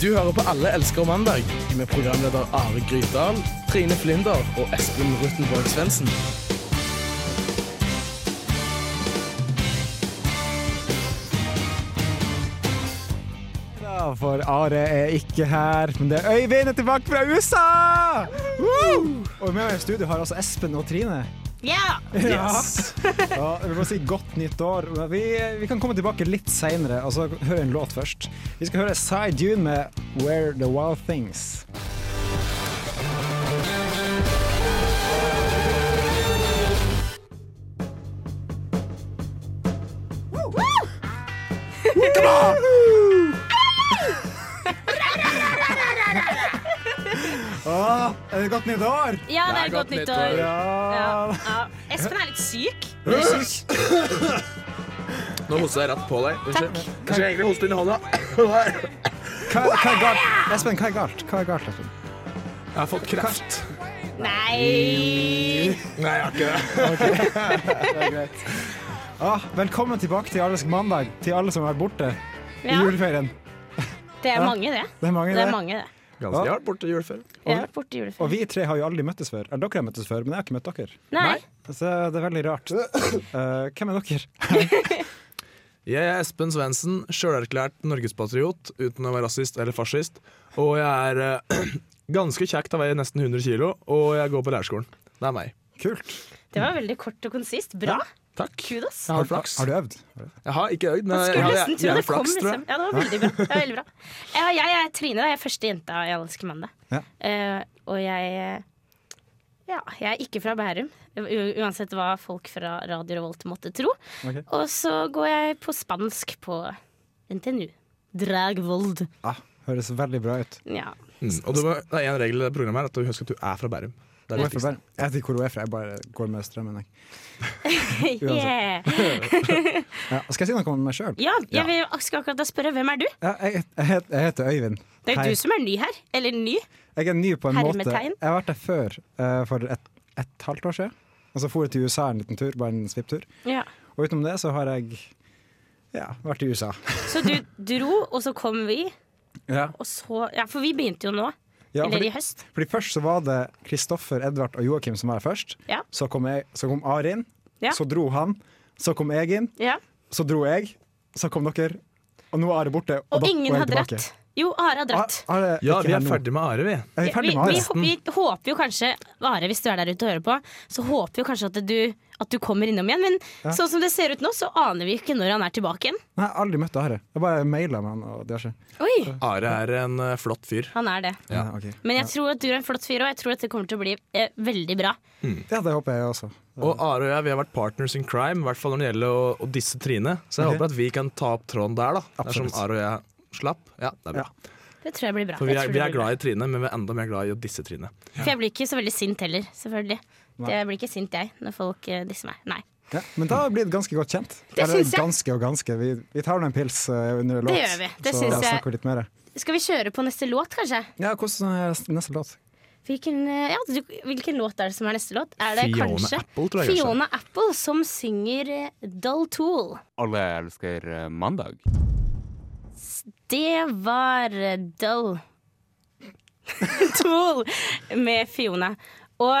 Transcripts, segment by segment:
Du hører på Alle elsker mandag med programleder Are Grytdal, Trine Flinder og Espen Ruttenborg Svendsen. For Are er ikke her, men det er Øyvind er tilbake fra USA! Woo! Og med meg i studio har også Espen og Trine. Ja! Yes. Ja, jeg vil bare si godt nytt år. Vi, vi kan komme tilbake litt seinere, altså høre en låt først. Vi skal høre Side Dune med 'Where the Wild Things'. Åh, er det godt nytt år? Ja, det er godt nyttår. Ja. Ja. Ja. Espen er litt syk. Nå hoster jeg rett på deg. Takk. Kanskje Jeg egentlig hoster inn i hånda. Hva, hva er galt? Espen, hva er galt? Hva er galt, Espen? Jeg har fått kreft. Nei Nei, jeg har ikke det. Ah, velkommen tilbake til Alles mandag, til alle som har vært borte i juleferien. det er mange, det. Det er mange, Det det. er mange, det. Ganske jeg har vært borte i juleferien. Jeg har vært borte i Og vi tre har jo aldri møttes før. Eller dere har møttes før, men jeg har ikke møtt dere. Nei. Så det er veldig rart. Uh, hvem er dere? Jeg er Espen Svendsen, sjølerklært norgespatriot uten å være rasist eller fascist. Og jeg er uh, ganske kjekk til veier nesten 100 kilo, og jeg går på lærerskolen. Det er meg. Kult. Det var veldig kort og konsist. Bra. Takk. Kudos. Jeg har flaks. Har du øvd? Jeg har ikke øvd, men jeg, jeg jeg, har det kom, flaks, tror jeg. Ja, det var veldig bra. Det var veldig bra. Jeg er Trine, jeg er første jenta i Alle elsker mandag. Ja. Uh, og jeg Ja, jeg er ikke fra Bærum, u- uansett hva folk fra Radio Revolt måtte tro. Okay. Og så går jeg på spansk på NTNU. Dragvold. Ah, høres veldig bra ut. Ja. Mm. Og det, var, det er en regel i det programmet her, at du husker at du er fra Bærum. Jeg vet ikke hvor hun er fra, jeg bare går med strømmen. Jeg. Yeah. Ja. Skal jeg si noe om meg sjøl? ja, jeg vil, akkurat spørre hvem er du? Ja, jeg, jeg, heter, jeg heter Øyvind. Det er Hei. du som er ny her. Eller ny. Jeg er ny på en måte. Jeg har vært der før, uh, for et, et halvt år siden. Og så for jeg til USA en liten tur, bare en svipptur. Ja. Og utenom det så har jeg ja, vært i USA. Så du dro, og så kom vi. Ja, Og så, ja, for vi begynte jo nå. Ja eller fordi, i høst. fordi først så var det Kristoffer, Edvard og Joakim som var her først. Ja. Så kom, jeg, så kom Arin, Ja. så dro han. Så kom jeg inn, Ja. så dro jeg, så kom dere. Og nå er Are borte, og, Og da- ingen og rett tilbake. Jo, Are har dratt. Are, Are Ja, vi er ferdig med Are, vi. Er vi med Are? vi, vi håper jo kanskje, Are, hvis du er der ute og hører på, så håper jo kanskje at du, at du kommer innom igjen. Men Ja. sånn som det ser ut nå, så aner vi ikke når han er tilbake igjen. Nei, jeg har aldri møtt Are. Jeg bare maila med han, og det har skjedd. Oi, Are er en uh, flott fyr. han er det. Ja. ok. Men jeg tror at du er en flott fyr, og jeg tror at det kommer til å bli uh, veldig bra. Ja, det håper jeg også. Og Are og jeg vi har vært partners in crime, i hvert fall når det gjelder å, å disse Trine. Så jeg okay. håper at vi kan ta opp tråden der, da. Dersom. Are og jeg slapp. Ja, det er bra. Det tror jeg blir bra. For vi er, vi er glad i Trine, men vi er enda mer glad i å disse Trine. For jeg blir ikke så veldig sint heller, selvfølgelig. Nei. Jeg blir ikke sint, jeg, når folk eh, disser meg. Nei. Ja, men da blir det ganske godt kjent. Det Eller syns jeg. ganske og ganske. Vi, vi tar nå en pils eh, under låt. gjør vi. Det så snakker vi litt mer. Skal vi kjøre på neste låt, kanskje? Ja, hvordan er neste låt? Hvilken, eh, ja, du, hvilken låt er det som er neste låt? Er det Fiona kanskje Apple, tror jeg kanskje. Fiona Apple som synger Dull Tool? Alle elsker mandag. Det var Dull Tool med Fiona. Og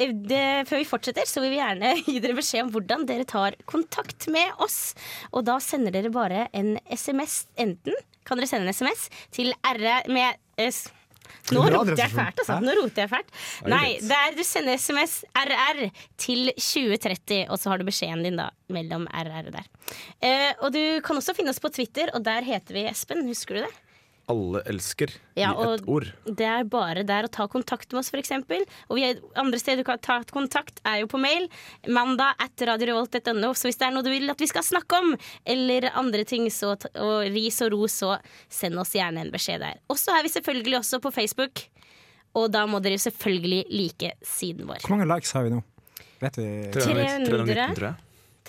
eh, det, før vi fortsetter, så vil vi gjerne gi dere beskjed om hvordan dere tar kontakt med oss. Og da sender dere bare en SMS. Enten kan dere sende en SMS til RR med s- Nå roter jeg fælt, altså. Nå roter jeg fælt. Nei, der du sender SMS RR til 2030, og så har du beskjeden din da mellom RR og der. Eh, og du kan også finne oss på Twitter, og der heter vi Espen. Husker du det? Alle elsker Ja, i ett ord. det er bare der å ta kontakt med oss, f.eks. Og er, andre steder du kan ta kontakt, er jo på mail. Mandag at radiorevolt.no. Så hvis det er noe du vil at vi skal snakke om, eller andre ting, så, og ris og ros, så send oss gjerne en beskjed der. Og så er vi selvfølgelig også på Facebook. Og da må dere selvfølgelig like siden vår. Hvor mange likes har vi nå? Vet vi 300, 300. 319,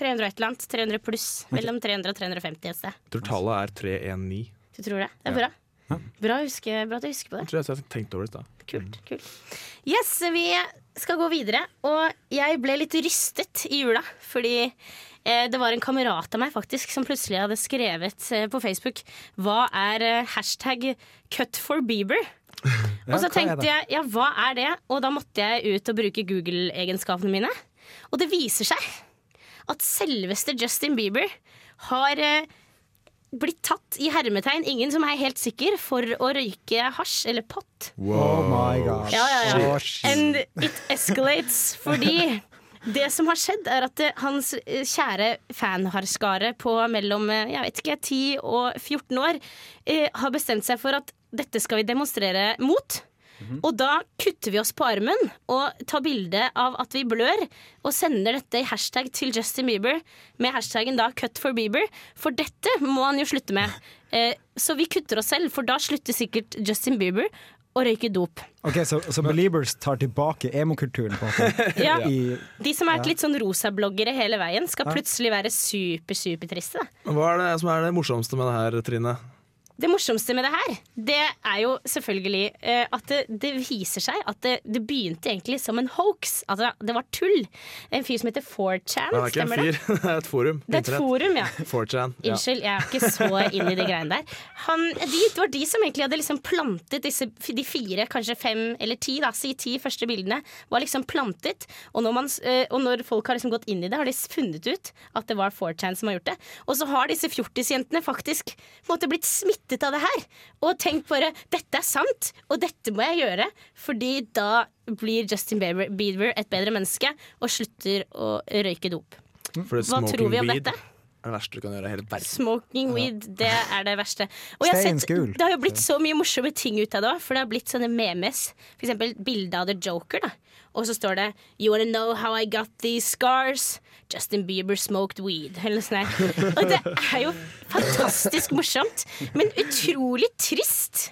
300 og et eller annet. 300 pluss. Mellom 300 og 350 et sted. Jeg tror tallet er 319. Du tror det? Det er Ja. Bra. Bra, huske, bra at du husker på det. Jeg tror jeg har tenkt over det da. Kult, kult. Yes, vi skal gå videre. Og jeg ble litt rystet i jula, fordi Eh, det var en kamerat av meg faktisk som plutselig hadde skrevet eh, på Facebook Hva er eh, hashtag cut for Bieber? og så tenkte jeg ja, hva er det? Og da måtte jeg ut og bruke Google-egenskapene mine. Og det viser seg at selveste Justin Bieber har eh, blitt tatt i hermetegn, ingen som er helt sikker, for å røyke hasj eller pott. Oh my gosh. Ja, ja, ja. And it escalates fordi det som har skjedd, er at hans eh, kjære fanharskare på mellom eh, jeg vet ikke, 10 og 14 år eh, har bestemt seg for at dette skal vi demonstrere mot. Og da kutter vi oss på armen og tar bilde av at vi blør, og sender dette i hashtag til Justin Bieber med hashtaggen da 'cut for Bieber'. For dette må han jo slutte med. Eh, så vi kutter oss selv, for da slutter sikkert Justin Bieber å røyke dop. Ok, Så, så Beliebers tar tilbake emokulturen på en måte? Ja. I, De som har vært litt sånn rosabloggere hele veien, skal plutselig være super, supertriste. da. Hva er det som er det morsomste med det her, Trine? Det morsomste med det her, det er jo selvfølgelig eh, at det, det viser seg at det, det begynte egentlig som en hoax. At det var tull. En fyr som heter 4chan, Det er ikke en stemmer det? fyr, det er et forum. Det er et forum, ja. 4chan. Ja. Unnskyld, jeg er ikke så inn i de greiene der. Han, de, det var de som egentlig hadde liksom plantet disse, de fire, kanskje fem eller ti, da, si ti første bildene, var liksom plantet. Og når, man, eh, og når folk har liksom gått inn i det, har de funnet ut at det var 4chan som har gjort det. Og så har disse fjortisjentene faktisk på en måte blitt smittet av det her. Og tenkt bare dette er sant, og dette må jeg gjøre. Fordi da blir Justin Bieber, Bieber et bedre menneske og slutter å røyke dop. Hva tror vi om dette? Er det verste du kan gjøre i hele verden. Smoking weed, det er det verste. Og jeg har sett, det har jo blitt så mye morsomme ting ut av det òg, for det har blitt sånne memes. For eksempel bilde av The Joker, da. Og så står det You wanna know how I got these scars? Justin Bieber smoked weed. Eller sånn. Og det er jo fantastisk morsomt, men utrolig trist.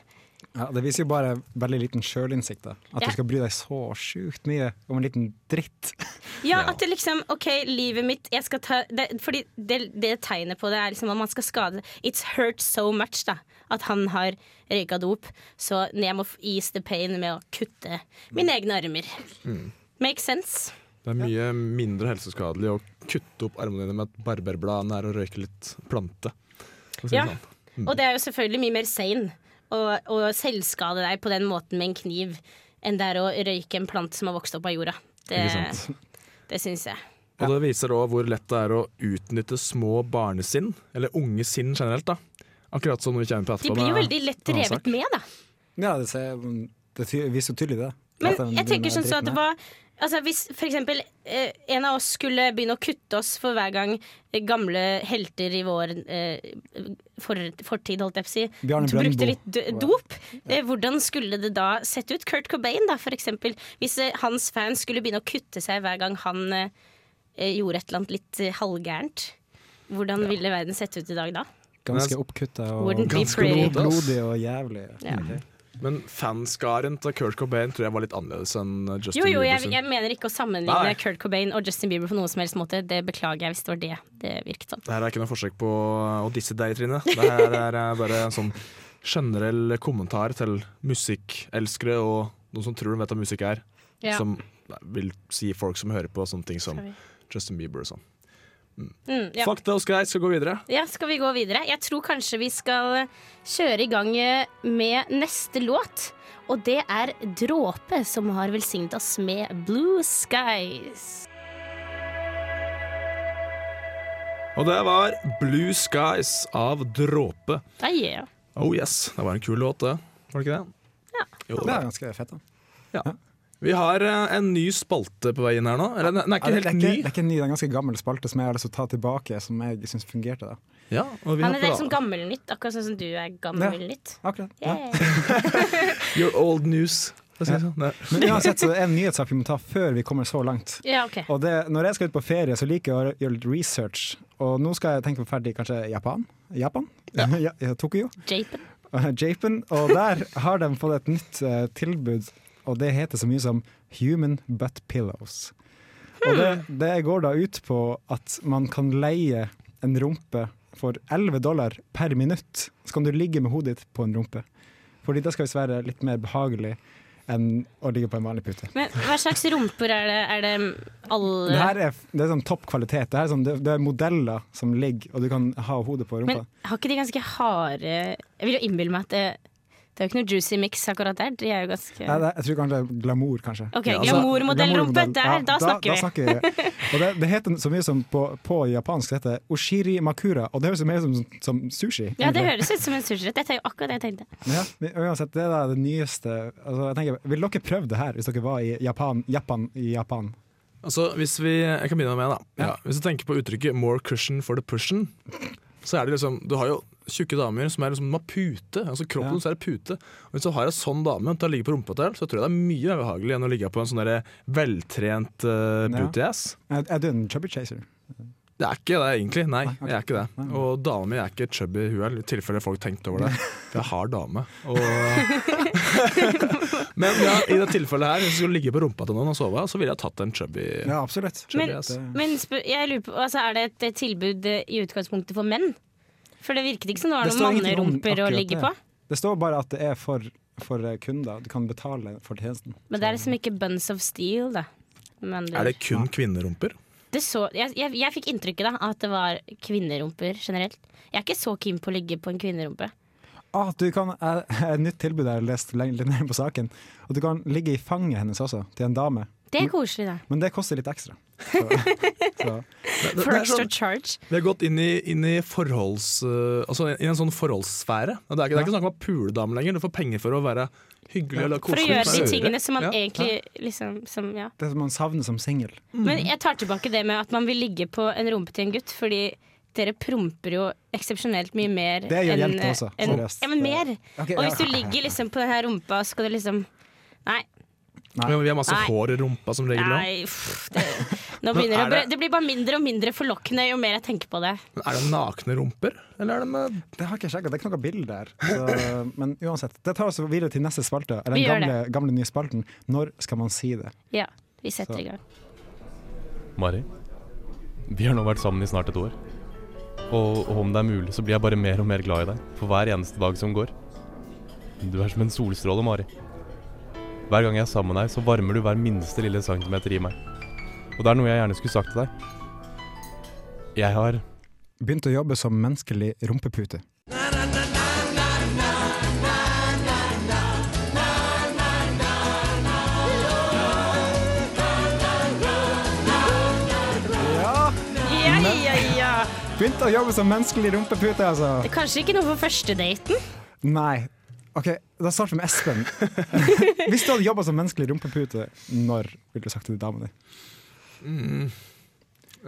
Ja, det viser jo bare veldig liten sjølinnsikt. At Ja. du skal bry deg så sjukt mye om en liten dritt. Ja, at det liksom OK, livet mitt jeg skal ta, det, Fordi det, det tegnet på det er liksom at man skal skade It's hurt so much, da. At han har røyka dop. Så jeg må ease the pain med å kutte mine egne armer. Make sense. Det er mye mindre helseskadelig å kutte opp armene dine med et barberblad enn å røyke litt plante. Si Ja. sånn. Og det er jo selvfølgelig mye mer sane å, å selvskade deg på den måten med en kniv enn det er å røyke en plante som har vokst opp av jorda. Det, det syns jeg. Og det viser òg hvor lett det er å utnytte små barnesinn, eller unge sinn generelt. da Akkurat som når vi kommer på De blir jo veldig lett revet med, da. Ja, det, ser, det viser jo tydelig det. Men jeg tenker sånn så at det var Altså Hvis for eksempel eh, en av oss skulle begynne å kutte oss for hver gang eh, gamle helter i vår eh, for, fortid, holdt jeg på å si, brukte litt dop, eh, hvordan skulle det da sett ut? Kurt Cobain, da, for eksempel. Hvis eh, hans fans skulle begynne å kutte seg hver gang han eh, eh, gjorde et eller annet litt eh, halvgærent, hvordan ville verden sett ut i dag da? Ganske oppkutta og Ganske blodig, og jævlig. Ja. Ok. Men fanskaren til Kurt Cobain tror jeg var litt annerledes enn Justin Bieber. Jo, jo, jeg, jeg mener ikke å sammenligne Nei. Kurt Cobain og Justin Bieber på noen som helst måte. Det beklager jeg hvis det var det det virket sånn. Det her er ikke noe forsøk på å disse deg, Trine. Det her er eh, bare en sånn generell kommentar til musikkelskere og noen som tror de vet hva musikk er. Ja. Som vil si folk som hører på sånne ting som Justin Bieber og sånn. Mm, ja. Fuck those guys, skal gå videre. ja, skal vi gå videre? Jeg tror kanskje vi skal kjøre i gang med neste låt. Og det er Dråpe som har velsignet oss med Blue Skies. Og det var Blue Skies av Dråpe. Ah, yeah. Oh yes, det var en kul låt, det. Var det ikke det? Ja. Jo, det Det er ganske fett. da. Ja. Vi har eh, en ny spalte på vei inn her nå. Eller den er ikke helt det, er ny. ikke, det er ikke en ny, det er en ganske gammel spalte som jeg har lyst til å ta tilbake, som jeg syns fungerte. da. Ja, og vi Han er liksom pra- gammelnytt, akkurat sånn som du er gammelnytt. Akkurat. Ja. Yeah. Your old news. sånn. Nei. Men uansett så er det en nyhetssak vi må ta før vi kommer så langt. Ja, okay. Og det, Når jeg skal ut på ferie, så liker jeg å gjøre litt research. Og nå skal jeg tenke på ferdig kanskje Japan? Japan? Ja. ja, Tokyo? Japen. Uh, Japan. Og der har de fått et nytt uh, tilbud, og det heter så mye som Human Butt Pillows. Og det, det går da ut på at man kan leie en rumpe for 11 dollar per minutt. Så kan du ligge med hodet ditt på en rumpe. Fordi det skal visst være litt mer behagelig enn å ligge på en vanlig pute. Men hva slags rumper er det? Er det alle Det her er, det er sånn topp kvalitet. Det, her sånn, det, det er modeller som ligger, og du kan ha hodet på rumpa. Men har ikke de ganske harde Jeg vil jo innbille meg at det, det er jo ikke noe juicy mix akkurat der. De er jo ganske Nei, det, jeg tror kanskje det er glamour, kanskje. OK, Ja, altså, glamourmodellrumpe. Glamourmodell. Der, Ja, da snakker da vi. snakker vi. Og det, det heter så mye som på, på japansk det heter oshiri makura, og det høres mer ut som, som sushi. Ja, det høres ut som en sushirett. Dette er jo akkurat det jeg tenkte. Ja, men uansett, det er det nyeste altså, jeg tenker, Vil dere prøve det her hvis dere var i Japan, Japan, i Japan? Altså, hvis vi, jeg kan begynne med da. Ja. Hvis du tenker på uttrykket 'more cushion for the pushen', så er det liksom Du har jo tjukke damer som er liksom de har pute. Altså Kroppen Ja. så er det pute. Og Hvis du har en sånn dame til å ligge på rumpa til, så tror jeg det er mye mer behagelig enn å ligge på en sånn veltrent uh, booty ass. Er, er du en chubby chaser? Det er ikke det, egentlig. Nei, Nei, okay. jeg er ikke det. Nei. Og dama mi er ikke chubby hun er i tilfelle folk tenkte over det. For jeg har dame. Og Men ja, i det tilfellet her, hvis jeg skulle ligge på rumpa til noen og sove, så ville jeg tatt en chubby. Ja, absolutt. Chubby Men, ass. men jeg lurer på, altså, er det et tilbud i utgangspunktet for menn? For det virket ikke som det var noen mannerumper å ligge på. Det står bare at det er for, for eh, kunder. Du kan betale for tjenesten. Men det er liksom ikke buns of steel, da. Men Er det kun kvinnerumper? Det så, jeg, jeg, jeg fikk inntrykket da at det var kvinnerumper generelt. Jeg er ikke så keen på å ligge på en kvinnerumpe. Ah, du kan, eh, Et nytt tilbud jeg har lest litt ned på saken. Og du kan ligge i fanget hennes også, til en dame. Det er koselig, da. Men det koster litt ekstra. Så, så. Det, det, For extra sånn, charge. vi har gått inn i, inn i forholds... Uh, altså i en sånn forholdssfære. Det er ikke, det er ikke snakk om å pule dame lenger. Du får penger for å være hyggelig eller For å gjøre de tingene som man Ja. egentlig liksom som, ja. Det som man savner som singel. Men jeg tar tilbake det med at man vil ligge på en rumpe til en gutt, fordi dere promper jo eksepsjonelt mye mer Det gjør enn- også, enn- seriøst. Ja, men mer. Ok, Og hvis du ligger liksom på den her rumpa, så skal du liksom Nei. Ja, vi har masse Nei. hår i rumpa som regel. nei uff, det, nå begynner det, det- det blir bare mindre og mindre forlokkende jo mer jeg tenker på det. Men Er det nakne rumper? Eller er det med Det har ikke jeg sjekka, det er ikke noe bilde der. Så, men uansett. Det tar oss videre til neste spalte. Den gamle, gamle nye spalten. Når skal man si det? Ja, vi setter Så. i gang. Mari, vi har nå vært sammen i snart et år. Og, og om det er mulig, så blir jeg bare mer og mer glad i deg for hver eneste dag som går. Du er som en solstråle, Mari. Hver gang jeg er sammen med deg, så varmer du hver minste lille centimeter i meg. Og det er noe jeg gjerne skulle sagt til deg. Jeg har Begynt å jobbe som menneskelig rumpepute. Ja! Ja, ja, ja. Begynt å jobbe som menneskelig rumpepute, altså. Det er kanskje ikke noe for første daten. Nei. OK, da starter vi med Espen. Hvis du hadde jobba som menneskelig rumpepute, når ville du sagt det til dama di? Mm,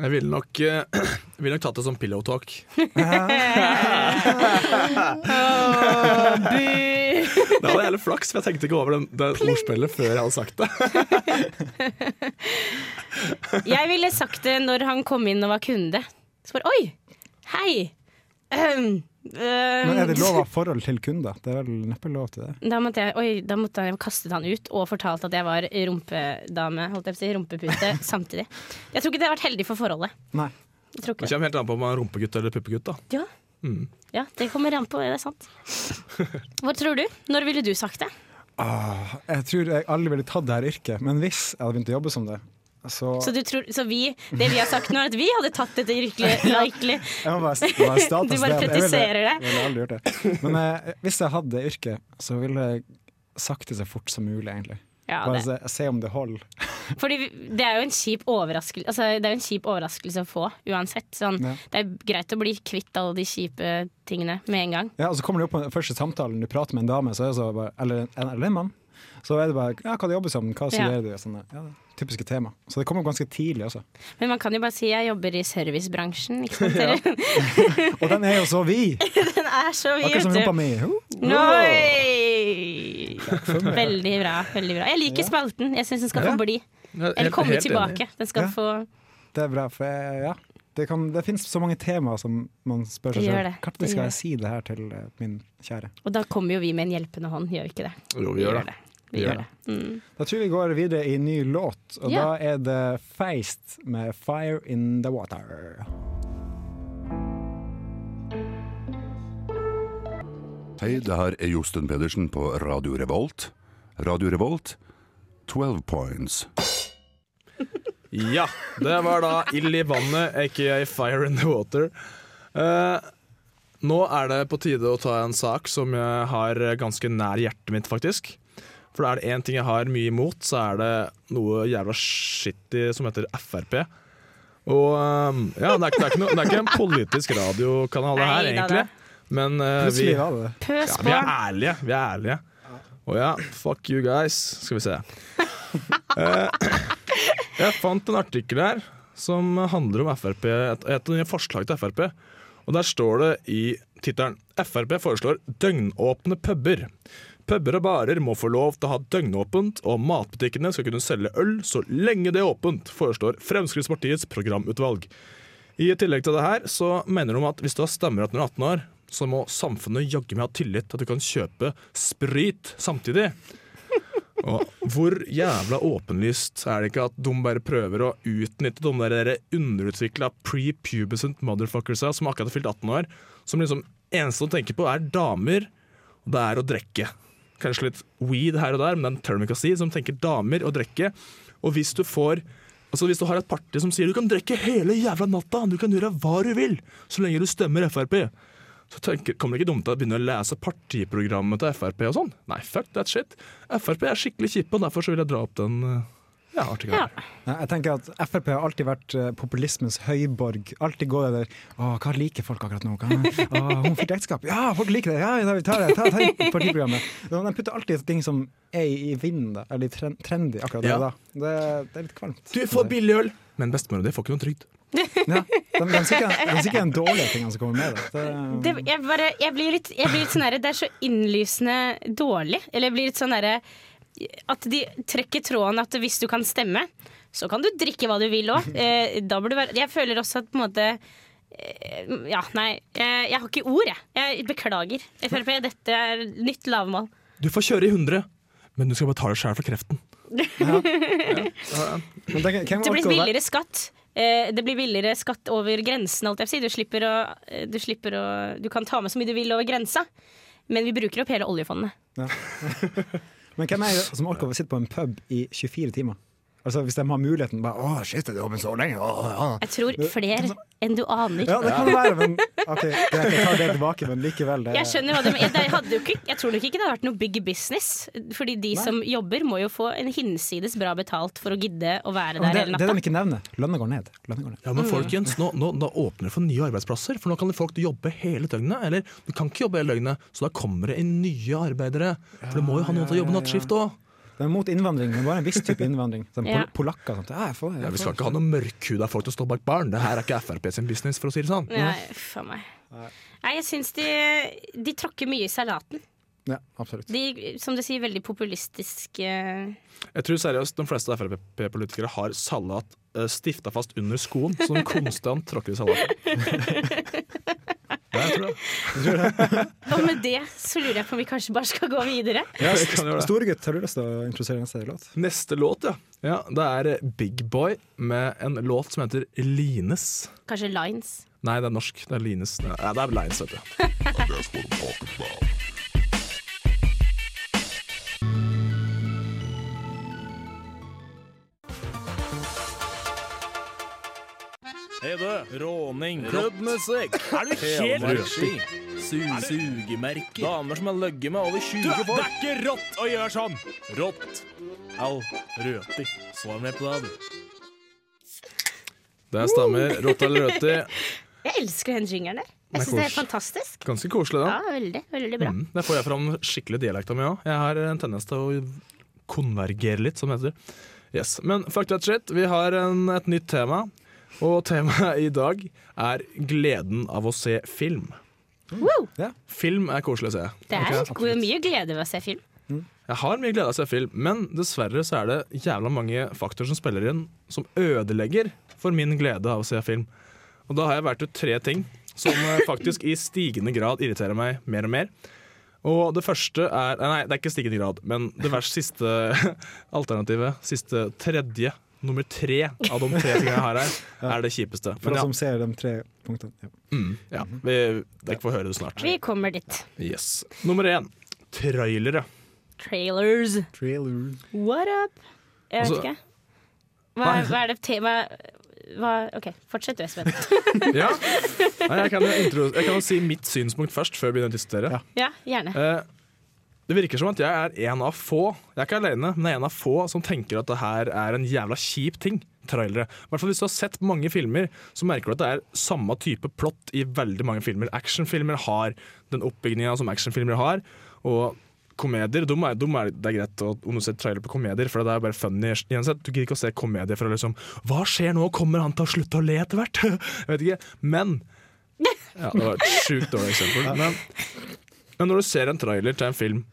Jeg ville nok, jeg ville nok tatt det som pillow talk. Det var jævlig flaks, for jeg tenkte ikke over den, det ordspillet før jeg hadde sagt det. Jeg ville sagt det når han kom inn og var kunde. Så bare oi, hei. Um, Men er det lov av forhold til kunder? Det er vel neppe lov til det? Da måtte jeg, oi, da måtte jeg kastet han ut og fortalt at jeg var rumpedame, holdt jeg på å si, rumpepute, samtidig. Jeg tror ikke det har vært heldig for forholdet. Nei. Jeg tror Det kommer helt an på om man er rumpegutt eller puppegutt. da. Ja. Mm. ja, det kommer an på, det er sant. Hvor tror du? Når ville du sagt det? Ah, jeg tror jeg aldri ville tatt det her yrket, men hvis jeg hadde begynt å jobbe som det, så, Så, du tror, så vi, det vi har sagt nå, er at vi hadde tatt dette yrkelig likely. Må bare, bare Du bare. Pretiserer det. Jeg ville aldri gjort det. Men eh, hvis jeg hadde det yrket, så ville jeg sagt det så fort som mulig, egentlig. Ja, Bare se, se om det holder. Fordi det er jo en kjip overraskelse altså, Det er jo en kjip overraskelse å få, uansett. Sånn, Ja. Det er greit å bli kvitt alle de kjipe tingene med en gang. Ja, og så kommer det opp på den første samtalen, du prater med en dame, så er det så bare, eller, eller en mann. Så er det bare ja, 'hva du jobber som', 'hva studerer du'? og Sånne, ja, det typiske tema. Så det kommer ganske tidlig også. Men man kan jo bare si jeg jobber i servicebransjen. Ikke sant? Eller? Og den er jo så vid! Den er så Akkurat som vid, rumpa vet du. mi. Veldig bra. veldig bra Jeg liker spalten. Jeg syns den skal få bli. Er Eller komme tilbake. Den skal Ja. få Det er bra, for jeg, ja. Det, kan, det finnes så mange temaer som man spør seg selv. Når skal jeg si det her til eh, min kjære? Og da kommer jo vi med en hjelpende hånd, gjør vi ikke det? Jo, vi gjør det. Vi gjør det. Mm. Da tror jeg vi går videre i ny låt, og Ja. da er det Feist med 'Fire In The Water'. Hei, det her er Josten Pedersen på Radio Revolt. Radio Revolt, 12 points. Ja, det var da ild i vannet, aka fire in the water. Uh, nå er det på tide å ta en sak som jeg har ganske nær hjertet mitt, faktisk. For er det én ting jeg har mye imot, så er det noe jævla shitty som heter Frp. Og eh, ja, det er, det, er ikke no, det er ikke en politisk radiokanal, det her, egentlig. Men uh, vi, ja, vi er ærlige. Vi er ærlige. Og ja, fuck you guys. Skal vi se. Uh, jeg fant en artikkel her som handler om Frp, et, et av de forslag til Frp. Og der står det i tittelen Frp foreslår døgnåpne puber. Puber og barer må få lov til å ha døgnåpent, og matbutikkene skal kunne selge øl så lenge det er åpent, foreslår Fremskrittspartiets programutvalg. I tillegg til det her så mener de at hvis du har stemmerett når du er 18 år, så må samfunnet jaggu meg ha tillit til at du kan kjøpe sprit samtidig. Og hvor jævla åpenlyst er det ikke at de bare prøver å utnytte de der underutvikla prepubescent motherfuckersa som akkurat har fylt 18 år, som liksom eneste de tenker på er damer, og det er å drikke. Kanskje litt weed her og der, men det er en term vi kan si, som tenker damer og drikke. Og hvis du får Altså Hvis du har et parti som sier du kan drikke hele jævla natta, du kan gjøre hva du vil, så lenge du stemmer Frp, så tenker, kommer det ikke dumt til å begynne å lese partiprogrammet til Frp og sånn. Nei, fuck that shit. Frp er skikkelig kjipe, og derfor så vil jeg dra opp den uh, ja, artig Ja. Jeg tenker at Frp har alltid vært eh, populismens høyborg. Alltid går det der Å, hva liker folk akkurat nå? Hva? Å, homofilitt ekteskap? Ja, folk liker det! Ja, ja, vi tar det! Ta, ta ta partiprogrammet. De putter alltid ting som er i vinden, da, eller trendy akkurat Ja. da. Det, det er litt kvalmt. Du får billig øl, men bestemora di får ikke noe trygd. Ja, de, de sier ikke de sier ikke dårlige tingen som kommer med det. Det, det jeg, bare, jeg blir litt, jeg blir litt sånn herre Det er så innlysende dårlig. Eller jeg blir litt sånn herre At de trekker tråden at hvis du kan stemme, så kan du drikke hva du vil òg. Eh, det Jeg føler også at på en måte eh, Ja, nei. Jeg, har ikke ord, jeg. Jeg beklager. Frp, dette er nytt lavmål. Du får kjøre i 100, men du skal betale sjøl for kreften. Ja. Ja. hvem Det blir billigere skatt. Eh, det blir billigere skatt over grensen, alt jeg vil si. Du slipper, å, du slipper å Du kan ta med så mye du vil over grensa, men vi bruker opp hele oljefondet. Men hvem er det som orker å sitte på en pub i 24 timer? Altså Hvis de har muligheten bare, Å, shit, er det åpent så lenge? Å, ja. Jeg tror flere enn du aner. ja, det kan det være, men OK, jeg tar det tilbake, men likevel. Det, Jeg skjønner hva du mener. Jeg, tror nok ikke det hadde vært noe big business. Fordi de som jobber, må jo få en hinsides bra betalt for å gidde å være der det, hele det de ikke nevner, lønna går ned. Går ned. Ja, men folkens, nå, nå, nå åpner det for nye arbeidsplasser, for nå kan folk jobbe hele døgnet. Eller du kan ikke jobbe hele døgnet, så da kommer det inn nye arbeidere. For du må jo ha noen til å jobbe nattskift òg. De er mot innvandring, men bare en viss type innvandring. Sånn Ja. pol polakker sånn sånt. Ja, får, Ja, vi skal ikke ha noen mørkhuda folk til å stå bak barn. Det her er ikke Frp sin business, for å si det sånn. Nei, faen meg. Nei, jeg syns de, de tråkker mye i salaten. Ja, absolutt. De, som du sier, veldig populistisk eh, Jeg tror seriøst de fleste Frp-politikere har salat uh, stifta fast under skoen, så de konstant tråkker i salaten. Ja, jeg tror det. Og med det så lurer jeg på om vi kanskje bare skal gå videre. Ja. Storegutt, har du lyst til å introdusere neste låt? Neste låt, ja. ja. Det er eh, Big Boy med en låt som heter Lines. Kanskje Lines. Nei, det er norsk. Det er Lines. Nei, det er Lines, vet du. råning, Klubbmusikk. Er du helt Røti. Su sugemerker. Damer som har løgget med over 20 Du, det er ikke rått å gjøre sånn! Rått. Au, røti. Svar med på det, du. Det stemmer. Rått eller røti. Jeg elsker den jingeren der. Er Jeg syns det er fantastisk. Ganske koselig, da. Ja, veldig, veldig bra. Mm, der får jeg fram skikkelig dialekta mi òg. Jeg har en tendens til å konvergere litt, som det heter. Yes. Men fuck that shit. Vi har en, et nytt tema. Og temaet i dag er gleden av å se film. Woo! Film er koselig å se. Det er okay. mye glede ved å se film. Jeg har mye glede av å se film, men dessverre så er det jævla mange faktorer som spiller inn, som ødelegger for min glede av å se film. Og da har jeg vært ut tre ting som eh, faktisk i stigende grad irriterer meg mer og mer. Og det første er Nei, det er ikke stigende grad, men det verste siste alternativet, siste tredje, nummer tre av de tre tingene jeg har her, er det kjipeste. For oss ja, som ser de tre punktene. Ja. mm, ja vi, dere får høre det snart. Vi kommer dit. Yes. Nummer én. Trailere. trailers. Trailer. What up? Jeg vet Altså- ikke. Hva, hva er det tema hva, OK, fortsett du, Espen. Ja. Nei, jeg, kan jo intro, jeg kan jo si mitt synspunkt først, før vi begynner å diskutere. Ja. Ja, gjerne. Eh, det virker som at jeg er en av få Jeg er ikke alene, men jeg er en av få som tenker at det her er en jævla kjip ting. Trailere. I Hvis du har sett mange filmer, så merker du at det er samme type plott i veldig mange filmer. Actionfilmer har den oppbygninga som actionfilmer har. Og komedier de er, de er, Det er greit å, om du trailer på komedier, for det er bare funny. Uansett, Du gidder ikke å se komedier for å liksom Hva skjer nå? Kommer han til å slutte å le etter hvert? Jeg vet ikke. Men Ja, det var et sjukt dårlig eksempel. Men, men når du ser en trailer til en film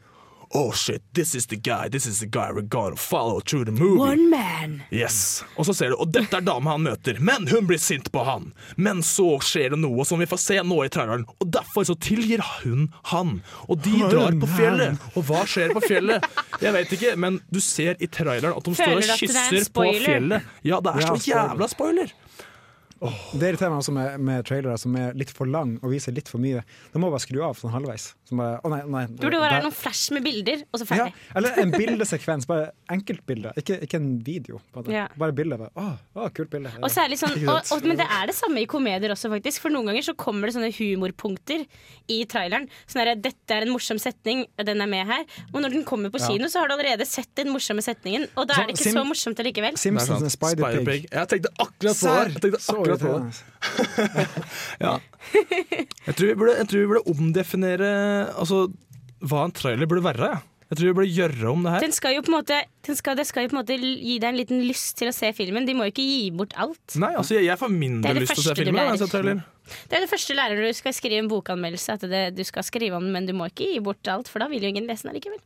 Oh shit, this is the guy, this is the guy we're gonna follow through the movie. One man. Yes. Og så ser du, og dette er dama han møter, men hun blir sint på han. Men så skjer det noe som vi får se nå i traileren, og derfor så tilgir hun han. Og de drar på fjellet. Og hva skjer på fjellet? Jeg vet ikke, men du ser i traileren at de står og er kysser på fjellet. Ja, det er så jævla spoiler. Det irriterer meg også med, med trailere som er litt for lang og viser litt for mye. Da må jeg bare skru av sånn halvveis. Som bare, å nei, nei, Det burde bare være noen flash med bilder, og så ja. Eller en bildesekvens. Bare enkeltbilder, ikke, ikke en video. Bare. Ja. Bare bilder. Bare, oh, oh, kult bilde. Og særlig sånn, og, og, men det er det samme i komedier også, faktisk. For noen ganger så kommer det sånne humorpunkter i traileren. Sånn der, 'Dette er en morsom setning, den er med her'. Og når den kommer på Ja. kino, så har du allerede sett den morsomme setningen. Og da Så er det ikke Sim- så morsomt allikevel. Simpsons Spider-Pig. Jeg tenkte akkurat på det. Jeg tenkte Så akkurat på det. Ja. Jeg tror vi burde, jeg tror vi burde omdefinere altså, hva en trailer burde være. jeg. Jeg tror vi burde gjøre om det her. Den skal jo på en måte, den skal, det skal jo på en måte gi deg en liten lyst til å se filmen. De må jo ikke gi bort alt. Nei, altså jeg, jeg får mindre lyst til å se filmen. når jeg ser. Det er det første lærer når du skal skrive en bokanmeldelse. At det, du skal skrive om den, men du må ikke gi bort alt, for da vil jo ingen lese den allikevel.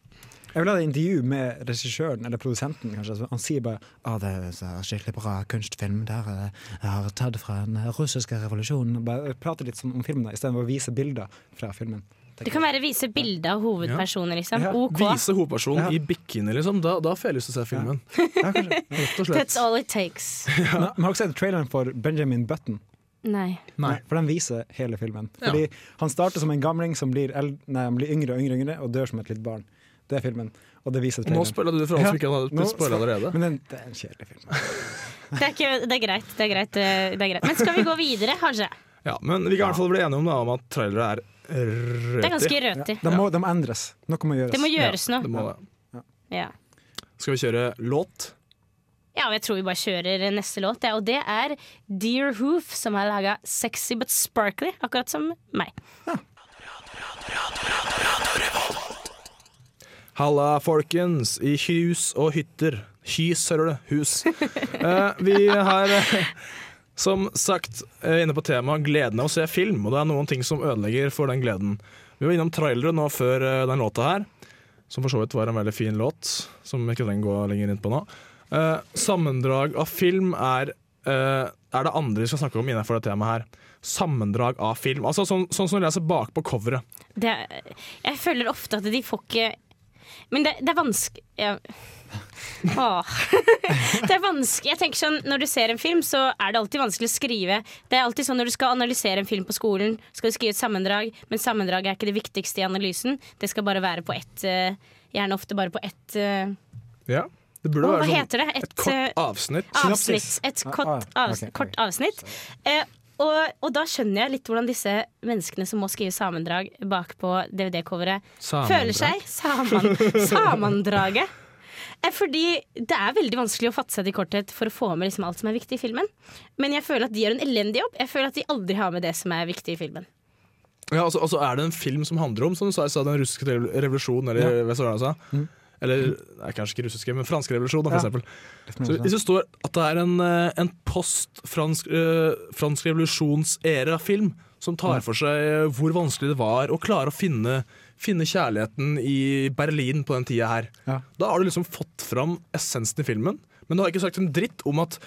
Jeg vil ha et intervju med regissøren eller produsenten. kanskje Han sier bare ah, det er så skikkelig bra kunstfilm. Der eh, jeg har tatt fra den russiske revolusjonen. Bare Prate litt sånn om filmen istedenfor å vise bilder fra filmen. Det kan være vise bilde av hovedpersonen, liksom. Ja. OK. Vise hovedpersonen Ja. i bikini, liksom. Da, da får jeg lyst til å se filmen. Ja. That's all it takes. Men, men har dere sett traileren for Benjamin Button? Nei. Nei. For den viser hele filmen. Ja. Fordi Han starter som en gamling som blir, eld nei, blir yngre og yngre, yngre og dør som et lite barn. Det er filmen. Og det viser Nå spoila du det for alle som ikke Nå hadde spoila allerede. Men den, det er en kjedelig film. Det er, ikke, det er greit. Det er greit, eh, det er greit. Men skal vi gå videre, kanskje? Ja, men vi kan i hvert fall bli enige om, da, om at trailere er røti. Det er ganske Ja, de, må, de må endres. Noe må gjøres. Det må gjøres Det noe. må det. Ja. Skal vi kjøre låt? ja, og jeg tror vi bare kjører neste låt, ja, og det er Dear Hoof, som har laga Sexy But Sparkly, akkurat som meg. Halla, folkens, i hus og hytter. Hys, hører du. Hus. Uh, vi har, som sagt, eh, inne på temaet gleden av å se film, og det er noen ting som ødelegger for den gleden. Vi var innom trailere nå før eh, den låta her, som for så vidt var en veldig fin låt, som vi ikke trenger gå lenger inn på nå. Uh, sammendrag av film er, uh, er det andre vi skal snakke om innenfor det temaet her. Sammendrag av film. Altså sånn, sånn som du leser bakpå coveret. Det, jeg føler ofte at de får ikke Men det, det er vanskelig ja. Åh. Det er vanskelig Jeg tenker sånn, Når du ser en film, så er det alltid vanskelig å skrive. Det er alltid sånn Når du skal analysere en film på skolen, skal du skrive et sammendrag, men sammendrag er ikke det viktigste i analysen. Det skal bare være på ett eh, Gjerne ofte bare på ett eh, Ja, det burde Hva være sånn heter det? et Et, kort eh, avsnitt. avsnitt. Et kort, kort, ah, okay. ok, ok. kort avsnitt. Eh, og, og da skjønner jeg litt hvordan disse menneskene som må skrive samendrag bakpå DVD-coveret, føler seg. Saman, sammendraget. Eh, Fordi det er veldig vanskelig å fatte seg til korthet for å få med liksom alt som er viktig i filmen. Men jeg føler at de gjør en elendig jobb. Jeg føler at de aldri har med det som er viktig i filmen. Ja, altså, altså Er det en film som handler om som du sa, den russiske revolusjonen, eller hva det jeg sa? Eller nei, kanskje ikke russiske, men franske revolusjon, f.eks. Ja. Så sånn. hvis det står at det er en, eh, en post-fransk eh, fransk revolusjons-era-film som tar for seg eh, hvor vanskelig det var å klare å finne, finne kjærligheten i Berlin på den tida her, Ja. da har du liksom fått fram essensen i filmen, men du har ikke sagt en dritt om at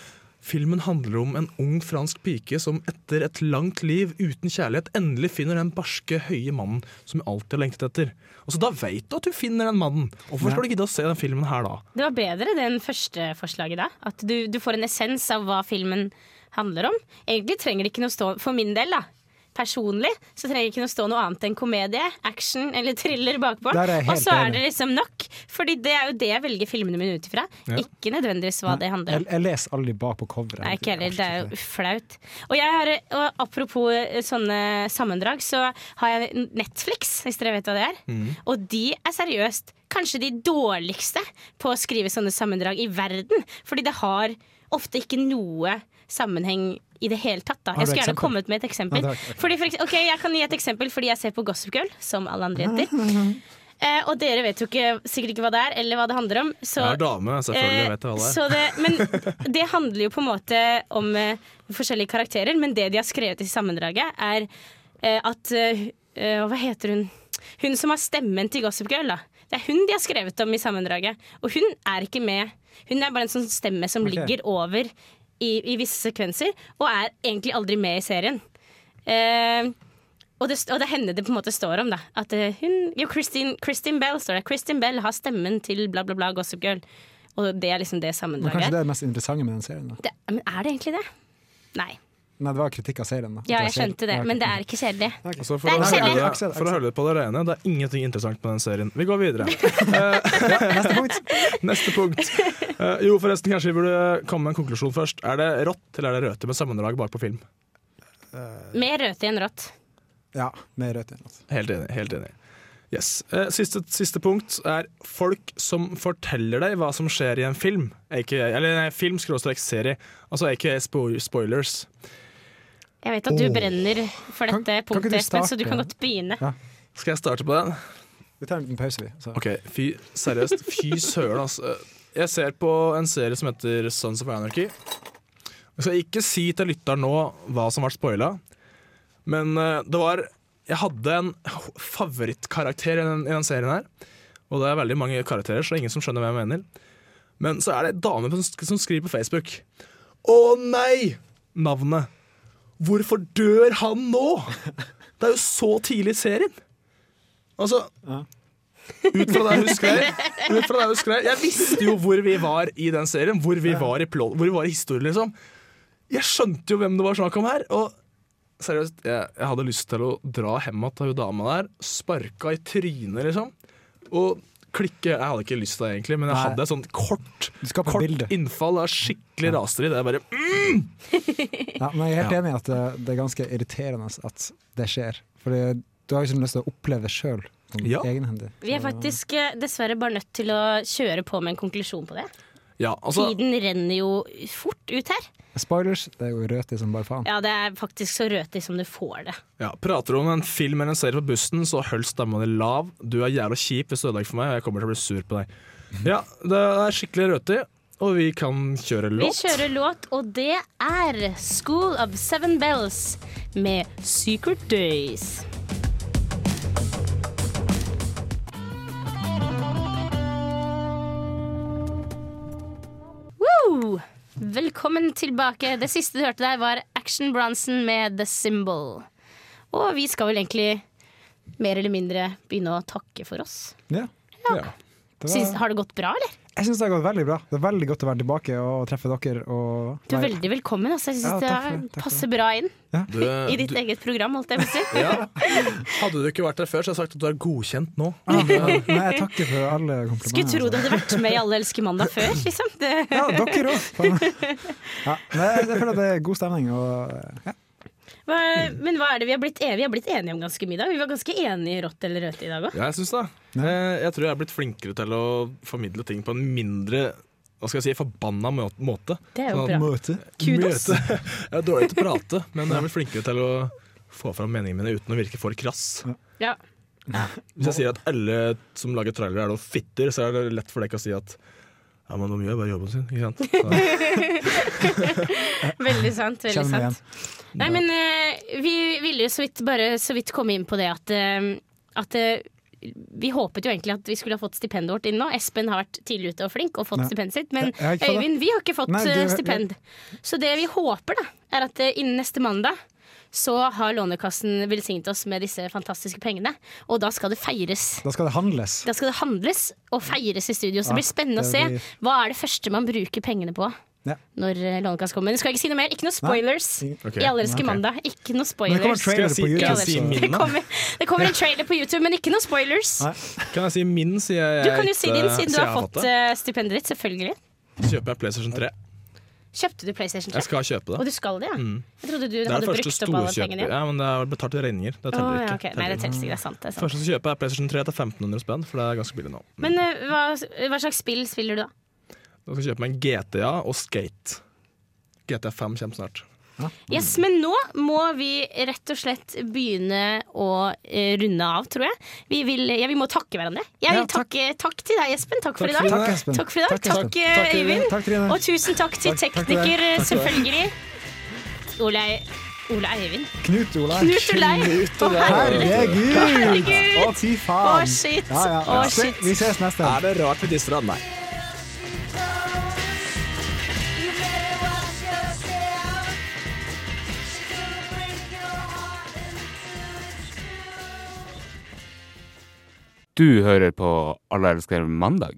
Filmen handler om en ung fransk pike som etter et langt liv uten kjærlighet endelig finner den barske, høye mannen som hun alltid har lengtet etter. Og så Da vet du at du finner den mannen. Hvorfor skal du gidde å se den filmen her da? Det var bedre det enn første forslaget da. At du, du får en essens av hva filmen handler om. Egentlig trenger det ikke noe stå For min del, da. Personlig, så trenger ikke noe stå noe annet enn komedie, action eller thriller bakpå. Og så er det liksom nok. Fordi det er jo det jeg velger filmene mine ut ifra. Ja. Ikke nødvendigvis hva det handler om. Jeg, jeg leser aldri bak på coveret. Nei, ikke heller. Det er jo flaut. Og, jeg har, og apropos eh, sånne sammendrag, så har jeg Netflix, hvis dere vet hva det er. Og de er seriøst kanskje de dårligste på å skrive sånne sammendrag i verden. Fordi det har ofte ikke noe sammenheng i det hele tatt. Da. Jeg skulle gjerne kommet med et eksempel. Ja, fordi for, ok, Jeg kan gi et eksempel fordi jeg ser på Gossip Girl, som alle andre jenter. Eh, og dere vet jo ikke, sikkert ikke hva det er, eller hva det handler om. Så Jeg er dame, selvfølgelig Eh, vet jeg hva det er. Så det, men det handler jo på en måte om eh, forskjellige karakterer, men det de har skrevet i sammendraget, er eh, at eh, eh, Hva heter hun? Hun som har stemmen til Gossip Girl, da. Det er hun de har skrevet om i sammendraget. Og hun er ikke med. Hun er bare en sånn stemme som okay. ligger over i, i visse sekvenser, og er egentlig aldri med i serien. Eh, og det, og det er henne det på en måte står om. da At eh, hun, Jo, Christine, Christine Bell står det. Christine Bell har stemmen til bla, bla, bla Gossip Girl. Og det er liksom det Men kanskje det er det mest interessante med den serien? Da. Det, men er det egentlig det? Nei. Nei, det var kritikk av serien. Da. Ja, jeg skjønte det, men det er ikke kjedelig. Altså, for, å holde, for å ser det på det rene, det er ingenting interessant med den serien. Vi går videre. Neste punkt. Neste punkt. Eh, jo, forresten, kanskje vi burde komme med en konklusjon først. Er det rått eller er det røte med sammendrag bak på film? Mer røte enn rått. Ja, mer røte enn rått. Helt enig. helt enig Yes. Uh, siste, siste punkt er folk som forteller deg hva som skjer i en film. Aka, eller en film skråstrek serie. Altså aka spo spoilers. Jeg vet at du oh. brenner for dette kan punktet, kan Espen, så du kan godt begynne. Skal jeg starte på den? Vi tar en liten pause, vi. Så. Ok, fy, seriøst. Fy søren, altså. Jeg ser på en serie som heter Sons of Anarchy. Jeg skal ikke si til lytteren nå hva som ble spoila, men eh, det var Jeg hadde en favorittkarakter i den, i den serien her. Og det er veldig mange karakterer, så det er ingen som skjønner hvem jeg mener. Men så er det ei dame som, skriver på Facebook Å nei! Navnet. Hvorfor dør han nå? Det er jo så tidlig i serien. Altså ut fra det jeg husker. ut fra det Jeg husker Jeg visste jo hvor vi var i den serien, hvor vi var i, plot, hvor vi var i historien, liksom. Jeg skjønte jo hvem det var snakk om her. Og seriøst, jeg, jeg hadde lyst til å dra hjem til hun dama der, sparka i trynet, liksom. Og klikke Jeg hadde ikke lyst til det, egentlig, men jeg Nei. hadde et sånt kort, kort bilde. innfall av skikkelig raseri. Det er bare Ja, men jeg er helt Ja. enig i at det, det er ganske irriterende at det skjer. Fordi du har jo ikke lyst til å oppleve det sjøl, Ja. egenhendig. Vi er faktisk eh, dessverre bare nødt til å kjøre på med en konklusjon på det. Ja, altså Tiden renner jo fort ut her. Spoilers, det er jo røti som bare faen. Ja, det er faktisk så røtig som du får det. Ja, Prater du om en film eller en serie på bussen, så hold stemma di lav. Du er jævla kjip hvis du ødelegger for meg, og jeg kommer til å bli sur på deg. Ja, det er skikkelig røtig, og vi kan kjøre låt. Vi kjører låt, og det er School of Seven Bells med Secret Days. Velkommen tilbake. Det siste du hørte der, var Action Bronson med The Symbol. Og vi skal vel egentlig mer eller mindre begynne å takke for oss. Ja. Ja. Det Syns, har det gått bra, eller? Jeg syns det har gått veldig bra. Det er veldig godt å være tilbake og treffe dere. Og Du er veldig velkommen. Altså. Jeg Ja, synes det det, passer bra inn Du, i ditt du, eget program, holdt jeg på å ja. Hadde du ikke vært der før, så hadde jeg sagt at du er godkjent nå. Ah, ja. Jeg takker for alle komplimentene. Skulle tro du altså. hadde vært med i Alle elsker mandag før, liksom. Det. Ja, dere òg. Ja, jeg føler at det er god stemning. Og, ja. Hva, men hva er det vi har blitt enige Vi har blitt enige om ganske mye i dag. Vi var ganske enige i rått eller rødt i dag òg. Ja, jeg syns det. Eh, Jeg tror jeg er blitt flinkere til å formidle ting på en mindre hva skal jeg si, forbanna måte. Det er jo Sånn bra. Møte. Kudos. Møte. Jeg er dårlig til å prate, men jeg er blitt flinkere til å få fram meningene mine uten å virke for krass. Ja. Hvis jeg sier at alle som lager trailere er noen fitter, så er det lett for deg å si at ja, men de gjør bare jobben sin, ikke sant? Veldig sant. veldig sant Nei, men uh, vi ville så vidt, bare så vidt komme inn på det at, uh, at uh, vi håpet jo egentlig at vi skulle ha fått stipendet vårt inn nå. Espen har vært tidlig ute og flink og fått stipendet sitt. Men. Øyvind, vi har ikke fått Nei, du- stipend. Jeg... Så det vi håper, da, er at innen neste mandag så har Lånekassen velsignet oss med disse fantastiske pengene. Og da skal det feires. Da skal det handles. Da skal det handles og feires i studio. Så det blir spennende å se hva er det første man bruker pengene på Ja. når Lånekast kommer. Jeg skal ikke si noe mer. Ikke noe spoilers. Okay. I Allerske okay. Mandag. Ikke noe spoilers. det kommer si- YouTube. si? Det kommer, det kommer en trailer på YouTube, men ikke noe spoilers. Nei. Kan jeg si min, sier jeg. Du kan jo si din, siden du har fått eh, stipendet ditt. Selvfølgelig. Så kjøper jeg PlayStation 3. Kjøpte du PlayStation 3? Jeg skal kjøpe det. Og du skal det, ja? Mm. Jeg trodde du Det hadde brukt opp alle pengene. Ja, men det er betalt i regninger. Det teller oh, ja, ikke. Nei, det Teller. ikke. Det er sant. Det er sant. Første som kjøper er PlayStation 3 til 1500 spenn, for det er ganske billig nå. Men eh, hva, hva slags spill spiller du da? Da skal jeg kjøpe meg en GTA og Skate. GTA 5 kommer snart. Yes, Men nå må vi rett og slett begynne å eh, runde av, tror jeg. Vi, vil, ja, vi må takke hverandre. Jeg vil Ja, takk. takke, takk til deg, Espen. Takk, for i dag. Takk, Espen. Takk for i dag. Takk, Takk, eh, Øyvind. Og tusen takk til tekniker, selvfølgelig. Ole, Ole Eivind. Knut Olai. Knut Olai. Å, Herregud! Å, fy Å, faen. shit. Ja, ja. Å, shit. Vi ses neste gang. Er det rart vi disser han? Nei. Du hører på Alle elsker mandag.